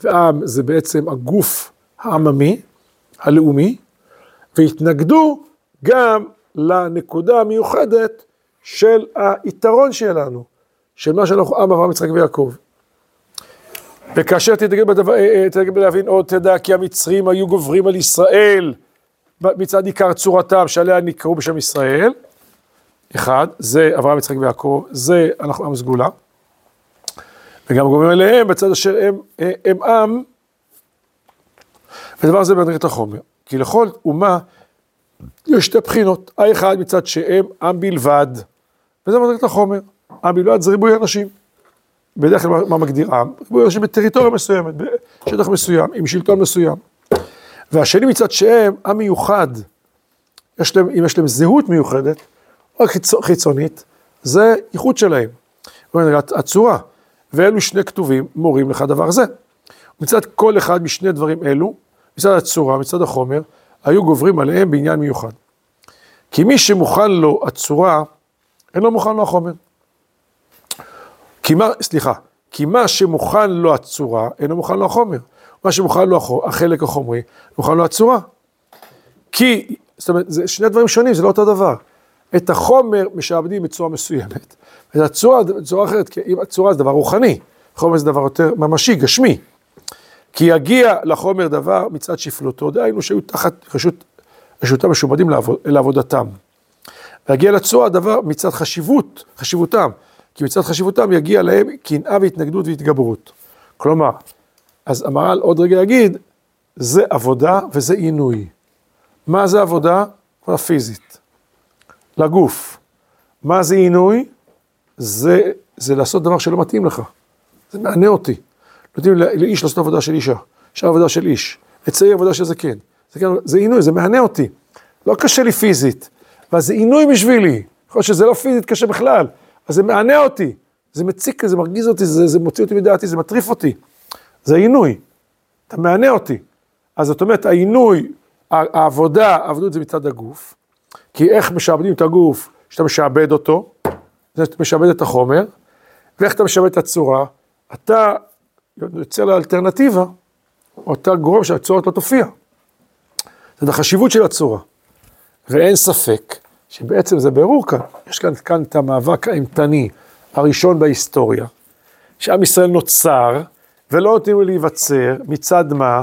ועם זה בעצם הגוף העממי, הלאומי, והתנגדו גם לנקודה המיוחדת של היתרון שלנו, של מה שאנחנו עם אברהם, יצחק ויעקב. וכאשר בדבר, אה, אה, להבין עוד, תדע כי המצרים היו גוברים על ישראל מצד עיקר צורתם שעליה נקראו בשם ישראל. אחד, זה אברהם, יצחק ויעקב, זה אנחנו עם סגולה. וגם גוברים אליהם בצד אשר הם, אה, הם עם, ודבר זה במדרגת החומר. כי לכל אומה יש שתי בחינות, האחד מצד שהם עם בלבד. וזה מדרגת החומר. עם בלבד זה ריבוי אנשים. בדרך כלל מה מגדיר עם? ריבוי אנשים בטריטוריה מסוימת, בשטח מסוים, עם שלטון מסוים. והשני מצד שהם עם מיוחד, יש להם, אם יש להם זהות מיוחדת, חיצונית, זה ייחוד שלהם. הצורה. ואלו שני כתובים מורים לך דבר זה. מצד כל אחד משני דברים אלו, מצד הצורה, מצד החומר, היו גוברים עליהם בעניין מיוחד. כי מי שמוכן לו הצורה, אין לו מוכן לו החומר. כי מה, סליחה, כי מה שמוכן לו הצורה, אינו מוכן לו החומר. מה שמוכן לו החלק החומרי, מוכן לו הצורה. כי, זאת אומרת, זה שני דברים שונים, זה לא אותו דבר. את החומר משעבדים בצורה מסוימת, ואת הצורה בצורה אחרת, כי אם הצורה זה דבר רוחני, חומר זה דבר יותר ממשי, גשמי. כי יגיע לחומר דבר מצד שפלותו, דהיינו שהיו תחת רשות, רשותם משומדים לעבוד, לעבודתם. ויגיע לצורה דבר מצד חשיבות, חשיבותם, כי מצד חשיבותם יגיע להם קנאה והתנגדות והתגברות. כלומר, אז המהר"ל עוד רגע יגיד, זה עבודה וזה עינוי. מה זה עבודה? עבודה פיזית, לגוף. מה זה עינוי? זה, זה לעשות דבר שלא מתאים לך. זה מענה אותי. נותנים לאיש לעשות עבודה של אישה, אפשר עבודה של איש, לצייר עבודה של זקן. זה, כן, זה עינוי, זה מענה אותי. לא קשה לי פיזית, אבל זה עינוי בשבילי. יכול להיות שזה לא פיזית קשה בכלל, אז זה מענה אותי. זה מציק, זה מרגיז אותי, זה, זה מוציא אותי מדעתי, זה מטריף אותי. זה עינוי. אתה מענה אותי. אז זאת אומרת, העינוי, העבודה, העבדות זה מצד הגוף. כי איך משעבדים את הגוף? שאתה משעבד אותו, אתה משעבד את החומר, ואיך אתה משעבד את הצורה? אתה יוצר לאלטרנטיבה, או אתה גורם שהצורה לא תופיע. זאת החשיבות של הצורה. ואין ספק שבעצם זה ברור כאן, יש כאן, כאן את המאבק האימתני הראשון בהיסטוריה, שעם ישראל נוצר, ולא נותנים לו להיווצר, מצד מה?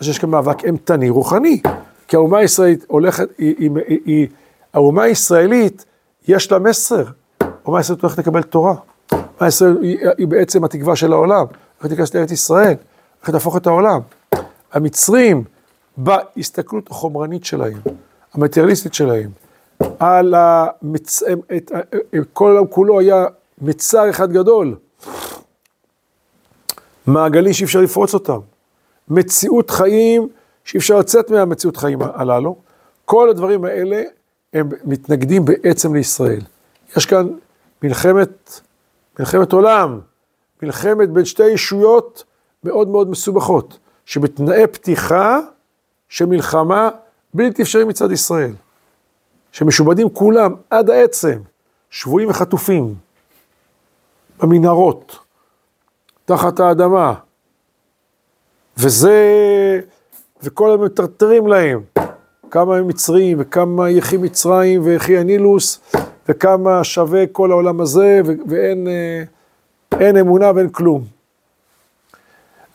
שיש כאן מאבק אימתני רוחני. כי האומה הישראלית הולכת, היא, היא, היא, היא, האומה הישראלית, יש לה מסר. האומה הישראלית הולכת לקבל תורה. האומה הישראלית היא, היא בעצם התקווה של העולם. הולכת להיכנס לארץ ישראל, הולכת להפוך את העולם. המצרים, בהסתכלות החומרנית שלהם, המטריאליסטית שלהם, על המצ... את... כל העולם כולו היה מצר אחד גדול. מעגלים שאי אפשר לפרוץ אותם. מציאות חיים שאי אפשר לצאת מהמציאות חיים הללו. כל הדברים האלה הם מתנגדים בעצם לישראל. יש כאן מלחמת, מלחמת עולם, מלחמת בין שתי ישויות מאוד מאוד מסובכות, שבתנאי פתיחה של מלחמה בלתי אפשרי מצד ישראל. שמשובדים כולם עד העצם, שבויים וחטופים, במנהרות, תחת האדמה, וזה, וכל הזמן מטרטרים להם, כמה הם מצרים, וכמה יחי מצרים ויחי הנילוס, וכמה שווה כל העולם הזה, ואין אה, אין אמונה ואין כלום.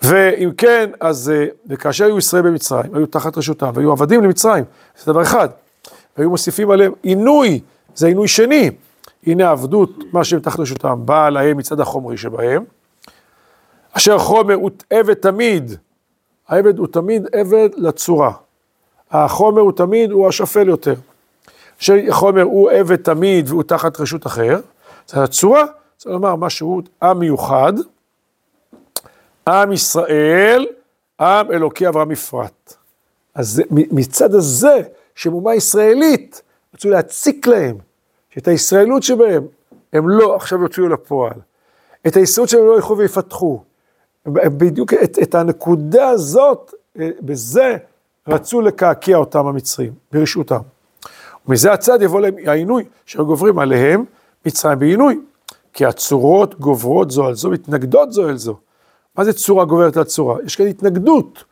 ואם כן, אז, אה, וכאשר היו ישראל במצרים, היו תחת רשותם, והיו עבדים למצרים, זה דבר אחד. והיו מוסיפים עליהם עינוי, זה עינוי שני. הנה העבדות, מה שהם תחת רשותם, באה להם מצד החומרי שבהם. אשר חומר הוא עבד תמיד, העבד הוא תמיד עבד לצורה. החומר הוא תמיד, הוא השפל יותר. אשר חומר הוא עבד תמיד והוא תחת רשות אחר, זה הצורה, צריך לומר משהו עם מיוחד, עם ישראל, עם אלוקי אברהם בפרט. אז מצד הזה, שהם אומה ישראלית, רצו להציק להם, שאת הישראלות שבהם, הם לא עכשיו יוציאו לפועל. את הישראלות שלהם לא ילכו ויפתחו. בדיוק את, את הנקודה הזאת, אה, בזה רצו לקעקע אותם המצרים, ברשעותם. ומזה הצד יבוא להם העינוי, שגוברים עליהם מצרים בעינוי. כי הצורות גוברות זו על זו, מתנגדות זו אל זו. מה זה צורה גוברת על צורה? יש כאן התנגדות,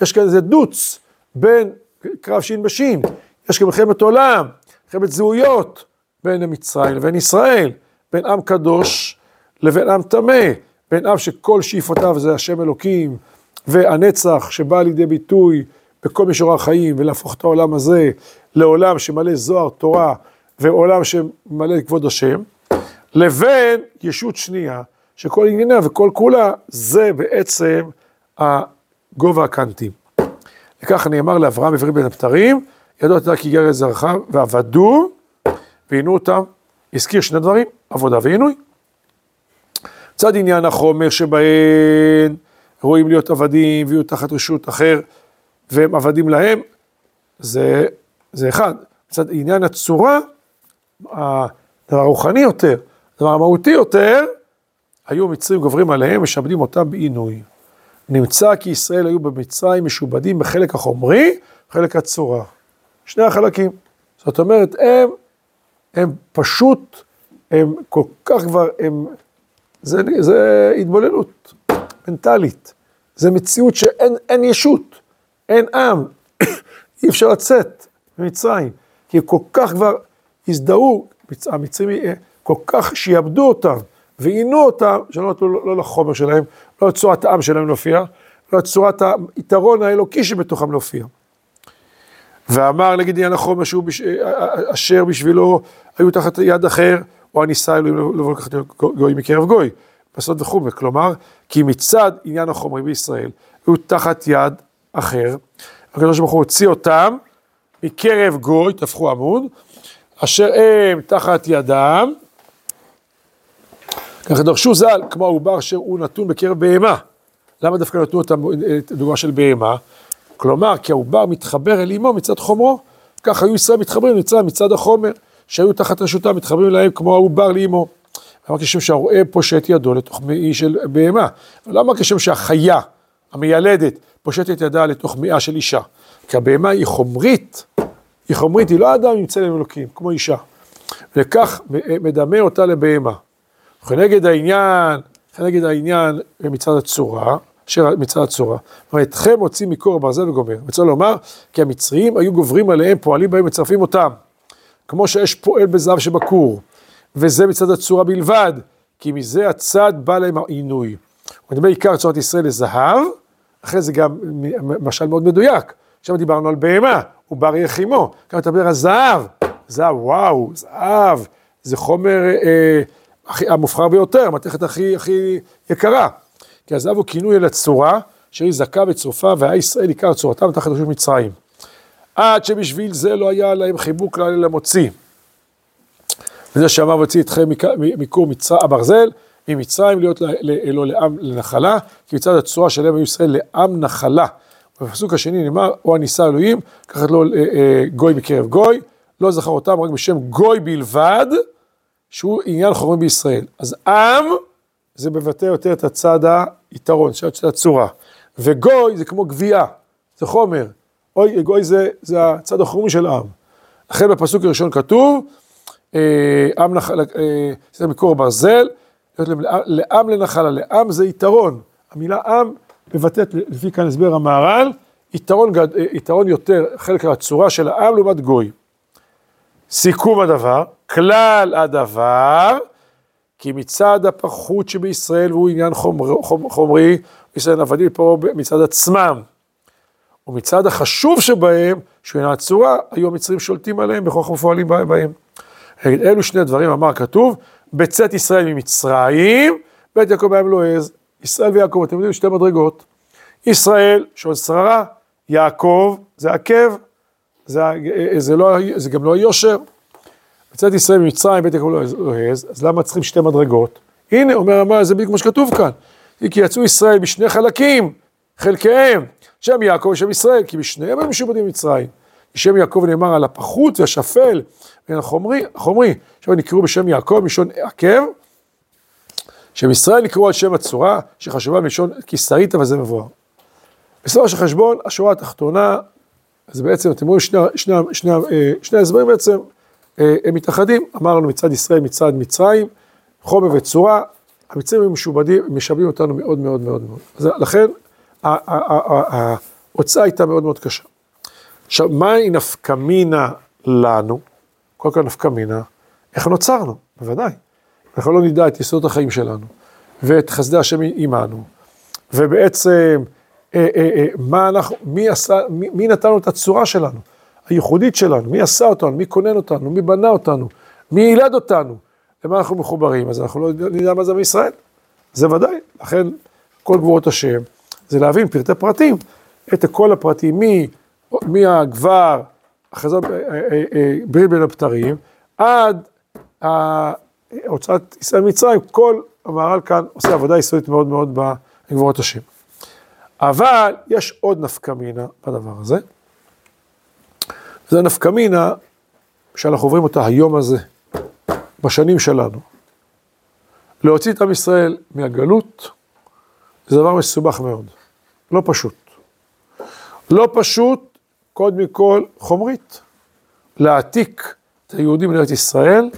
יש כאן איזה דוץ בין קרב שין בשין, יש כאן מלחמת עולם, מלחמת זהויות בין המצרים לבין ישראל, בין עם קדוש לבין עם טמא, בין עם שכל שאיפותיו זה השם אלוקים, והנצח שבא לידי ביטוי בכל מישור החיים, ולהפוך את העולם הזה לעולם שמלא זוהר, תורה, ועולם שמלא כבוד השם, לבין ישות שנייה, שכל ענייניה וכל כולה זה בעצם הגובה הקנטים. וכך נאמר לאברהם עברי בין הבתרים, ידוע אתה כי גר את זרעך ועבדו ועינו אותם. הזכיר שני דברים, עבודה ועינוי. צד עניין החומר שבהן רואים להיות עבדים ויהיו תחת רשות אחר והם עבדים להם, זה, זה אחד. צד עניין הצורה, הדבר הרוחני יותר, הדבר המהותי יותר, היו מצרים גוברים עליהם, משעבדים אותם בעינוי. נמצא כי ישראל היו במצרים משובדים בחלק החומרי, חלק הצורה. שני החלקים. זאת אומרת, הם, הם פשוט, הם כל כך כבר, הם, זה, זה התבוללות מנטלית. זה מציאות שאין ישות, אין עם, אי אפשר לצאת ממצרים, כי כל כך כבר הזדהו, המצרים כל כך שיעבדו אותם ועינו אותם, שלא נתנו לא, לא לחומר שלהם, לא לצורת העם שלהם להופיע, לא לצורת היתרון האלוקי שבתוכם להופיע. ואמר נגיד עניין החומר שהוא בש... אשר בשבילו היו תחת יד אחר, או הניסה אלוהים לבוא לקחת גוי מקרב גוי, בסוד וחומר, כלומר, כי מצד עניין החומרי בישראל, היו תחת יד אחר, הקדוש ברוך הוא הוציא אותם מקרב גוי, תהפכו עמוד, אשר הם תחת ידם, ככה דרשו ז"ל, כמו העובר אשר הוא נתון בקרב בהמה. למה דווקא נתנו את הדוגמה של בהמה? כלומר, כי העובר מתחבר אל אמו מצד חומרו, כך היו ישראל מתחברים למצרים מצד החומר, שהיו תחת רשותם, מתחברים להם כמו העובר לאמו. למה כשם שהרועה פושט ידו לתוך מעי של בהמה? למה כשם שהחיה המיילדת פושטת ידה לתוך מעי של אישה? כי הבהמה היא חומרית, היא חומרית, היא לא אדם עם צלם אלוקים, כמו אישה. וכך מדמה אותה לבהמה. וכנגד העניין, כנגד העניין מצד הצורה, אשר מצד הצורה. ואתכם הוציא מקור הברזל וגומר. רוצה לומר, כי המצרים היו גוברים עליהם, פועלים בהם, מצרפים אותם. כמו שיש פועל בזהב שבכור. וזה מצד הצורה בלבד, כי מזה הצד בא להם העינוי. מדבר עיקר צורת ישראל לזהב, אחרי זה גם משל מאוד מדויק. עכשיו דיברנו על בהמה, הוא בר יחימו. כאן אתה מדבר על זהב. זהב, וואו, זהב, זה חומר אה, הכי, המובחר ביותר, המתכת הכי, הכי יקרה. כי הזהב הוא כינוי אל הצורה, שהיא זכה וצרופה, והיה ישראל עיקר צורתם תחת רשות מצרים. עד שבשביל זה לא היה להם חיבוק כלל אלא מוציא. וזה שאמר והוציא אתכם מכור הברזל, ממצרים להיות לו לעם לנחלה, כי מצד הצורה שלהם היו ישראל לעם נחלה. בפסוק השני נאמר, או הניסה אלוהים, קחת לו אה, אה, גוי מקרב גוי, לא זכר אותם רק בשם גוי בלבד, שהוא עניין חורם בישראל. אז עם, זה מבטא יותר את הצד היתרון, של הצורה. וגוי זה כמו גבייה, זה חומר. אוי, גוי זה, זה הצד החומי של עם. לכן בפסוק הראשון כתוב, אה, עם נחל, אה, זה מקור ברזל, לעם לנחלה, לעם זה יתרון. המילה עם מבטאת, לפי כאן הסבר המהר"ל, יתרון, אה, יתרון יותר, חלק מהצורה של העם לעומת גוי. סיכום הדבר, כלל הדבר, כי מצד הפחות שבישראל והוא עניין חומר, חומרי, ישראל עבדים פה מצד עצמם. ומצד החשוב שבהם, שהוא עניין הצורה, היו המצרים שולטים עליהם בכוח ופועלים בהם. אלו שני דברים אמר כתוב, בצאת ישראל ממצרים, בית יעקב לא העז. ישראל ויעקב, אתם יודעים, שתי מדרגות. ישראל, שעוד שררה, יעקב, זה עקב, זה, זה, לא, זה גם לא היושר. בצאת ישראל ממצרים, בית יעקב העז, אז למה צריכים שתי מדרגות? הנה, אומר המאמר, זה בדיוק כמו שכתוב כאן. כי יצאו ישראל בשני חלקים, חלקיהם, שם יעקב ושם ישראל, כי בשניהם הם משובדים במצרים. בשם יעקב נאמר על הפחות והשפל, החומרי, החומרי, עכשיו נקראו בשם יעקב מלשון עקב, שם ישראל נקראו על שם הצורה, שחשובה מלשון כיסאית, אבל זה מבואר. בסופו של חשבון, השורה התחתונה, אז בעצם אתם רואים שני, שני, שני, אה, שני ההסברים בעצם, אה, הם מתאחדים, אמרנו מצד ישראל, מצד מצרים, חומר וצורה, המצרים הם משובדים, משאבים אותנו מאוד מאוד מאוד מאוד. אז לכן, ההוצאה הייתה מאוד מאוד קשה. עכשיו, מהי נפקא מינה לנו? קודם כל נפקא מינה, איך נוצרנו? בוודאי. אנחנו לא נדע את יסודות החיים שלנו, ואת חסדי השם עמנו, ובעצם, אה, אה, אה, מה אנחנו, מי עשה, מי, מי נתנו את הצורה שלנו, הייחודית שלנו, מי עשה אותנו, מי כונן אותנו, מי בנה אותנו, מי ילד אותנו, למה אנחנו מחוברים, אז אנחנו לא נדע מה זה מישראל. זה ודאי, לכן כל גבורות השם, זה להבין פרטי פרטים, את כל הפרטים, מי, מי הגבר, הכרזה אה, אה, אה, ברית בין הבתרים, עד הוצאת ישראל ממצרים, כל המהר"ל כאן עושה עבודה יסודית מאוד מאוד בגבורות השם. אבל יש עוד נפקא מינה בדבר הזה. זה נפקא מינה שאנחנו עוברים אותה היום הזה, בשנים שלנו. להוציא את עם ישראל מהגלות, זה דבר מסובך מאוד, לא פשוט. לא פשוט, קודם כל, חומרית. להעתיק את היהודים לארץ ישראל,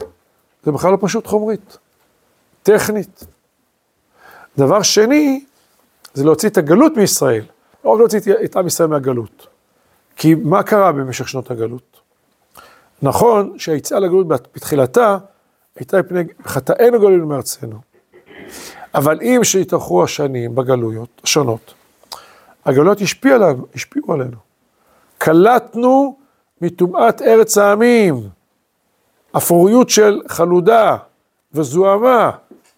זה בכלל לא פשוט חומרית, טכנית. דבר שני, זה להוציא את הגלות מישראל, לא רק להוציא את עם ישראל מהגלות. כי מה קרה במשך שנות הגלות? נכון שהיציאה לגלות בתחילתה הייתה מפני חטאינו גלינו מארצנו. אבל אם שהתארחו השנים בגלויות השונות, הגלויות השפיעו עלינו, השפיעו עלינו. קלטנו מטומאת ארץ העמים, אפוריות של חלודה וזוהמה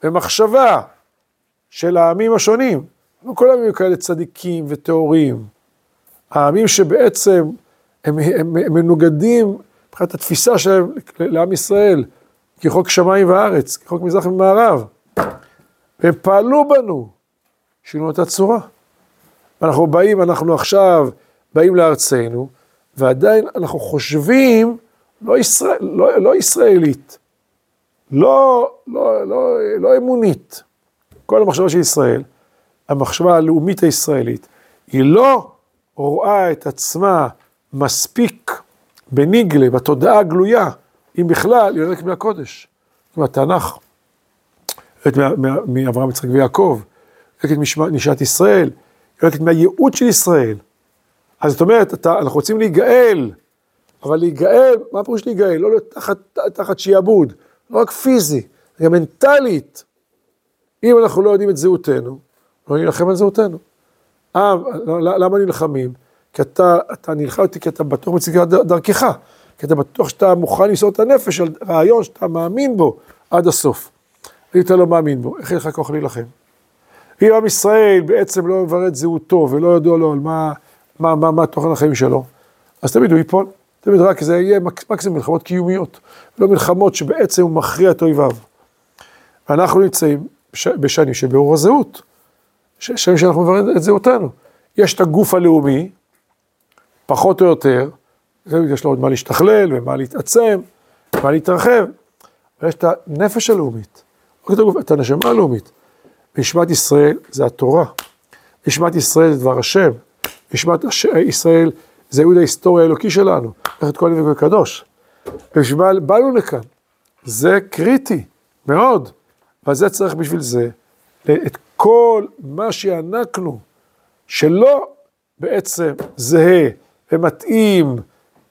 ומחשבה של העמים השונים. לא כל העמים כאלה צדיקים וטהורים. העמים שבעצם הם, הם, הם מנוגדים מבחינת התפיסה שלהם לעם ישראל, כחוק שמיים וארץ, כחוק מזרח ומערב. והם פעלו בנו, שינו את הצורה. אנחנו באים, אנחנו עכשיו באים לארצנו, ועדיין אנחנו חושבים לא, ישראל, לא, לא ישראלית, לא, לא, לא, לא אמונית. כל המחשבה של ישראל, המחשבה הלאומית הישראלית, היא לא רואה את עצמה מספיק בניגלה, בתודעה הגלויה, אם בכלל, יורק מהקודש, מהתנ"ך, מאברהם, יצחק ויעקב, יורקת מנשמת ישראל, יורקת מהייעוד של ישראל. אז זאת אומרת, אתה, אנחנו רוצים להיגאל, אבל להיגאל, מה פירוש להיגאל? לא תחת, תחת שיעבוד, לא רק פיזי, גם מנטלית. אם אנחנו לא יודעים את זהותנו, לא נלחם על זהותנו. אה, למה נלחמים? כי אתה, אתה נלחם אותי כי אתה בטוח בצדקת דרכך, כי אתה בטוח שאתה מוכן למסור את הנפש על רעיון שאתה מאמין בו עד הסוף. אם אתה לא מאמין בו, איך אין לך כוח להילחם? אם עם ישראל בעצם לא מברר את זהותו ולא יודע לו על מה, מה, מה, מה תוכן החיים שלו, אז תמיד הוא ייפול. תמיד רק זה יהיה מקסימום מלחמות קיומיות, לא מלחמות שבעצם הוא מכריע את אויביו. ואנחנו נמצאים בשנים של בירור הזהות, שנים שאנחנו מבררים את זהותנו. יש את הגוף הלאומי, פחות או יותר, יש לו עוד מה להשתכלל ומה להתעצם, מה להתרחב, ויש את הנפש הלאומית, את הנשמה הלאומית. נשמת ישראל זה התורה, נשמת ישראל זה דבר השם, נשמת ישראל זה ייעוד ההיסטוריה האלוקי שלנו, ללכת כל נביא וקדוש. ובשביל מה באנו לכאן, זה קריטי מאוד, וזה צריך בשביל זה את כל מה שיענקנו, שלא בעצם זהה ומתאים,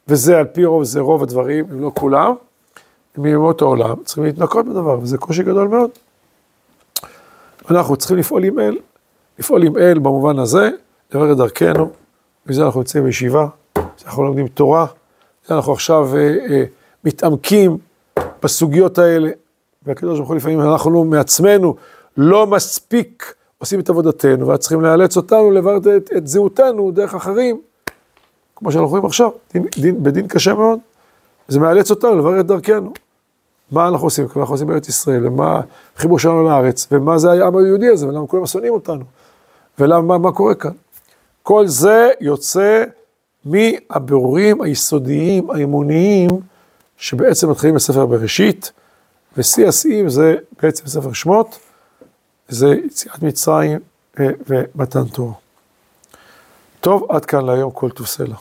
וזה על פי רוב, זה רוב הדברים, אם לא כולם, מימות העולם, צריכים להתנקות בדבר, וזה קושי גדול מאוד. אנחנו צריכים לפעול עם אל, לפעול עם אל במובן הזה, לברר את דרכנו, מזה אנחנו יוצאים בישיבה, אנחנו לומדים תורה, אנחנו עכשיו אה, אה, מתעמקים בסוגיות האלה, והקדוש ברוך הוא לפעמים אנחנו מעצמנו לא מספיק עושים את עבודתנו, וצריכים לאלץ אותנו לברר את, את זהותנו דרך אחרים, כמו שאנחנו רואים עכשיו, דין, דין, בדין קשה מאוד, זה מאלץ אותנו לברר את דרכנו. מה אנחנו עושים, מה אנחנו עושים בארץ ישראל, ומה החיבור שלנו לארץ, ומה זה העם היהודי הזה, ולמה כולם שונאים אותנו, ולמה, מה, מה קורה כאן. כל זה יוצא מהבירורים היסודיים, האמוניים, שבעצם מתחילים בספר בראשית, ושיא השיאים זה בעצם ספר שמות, זה יציאת מצרים אה, ומתן תורה. טוב, עד כאן להיום כל טוב סלע.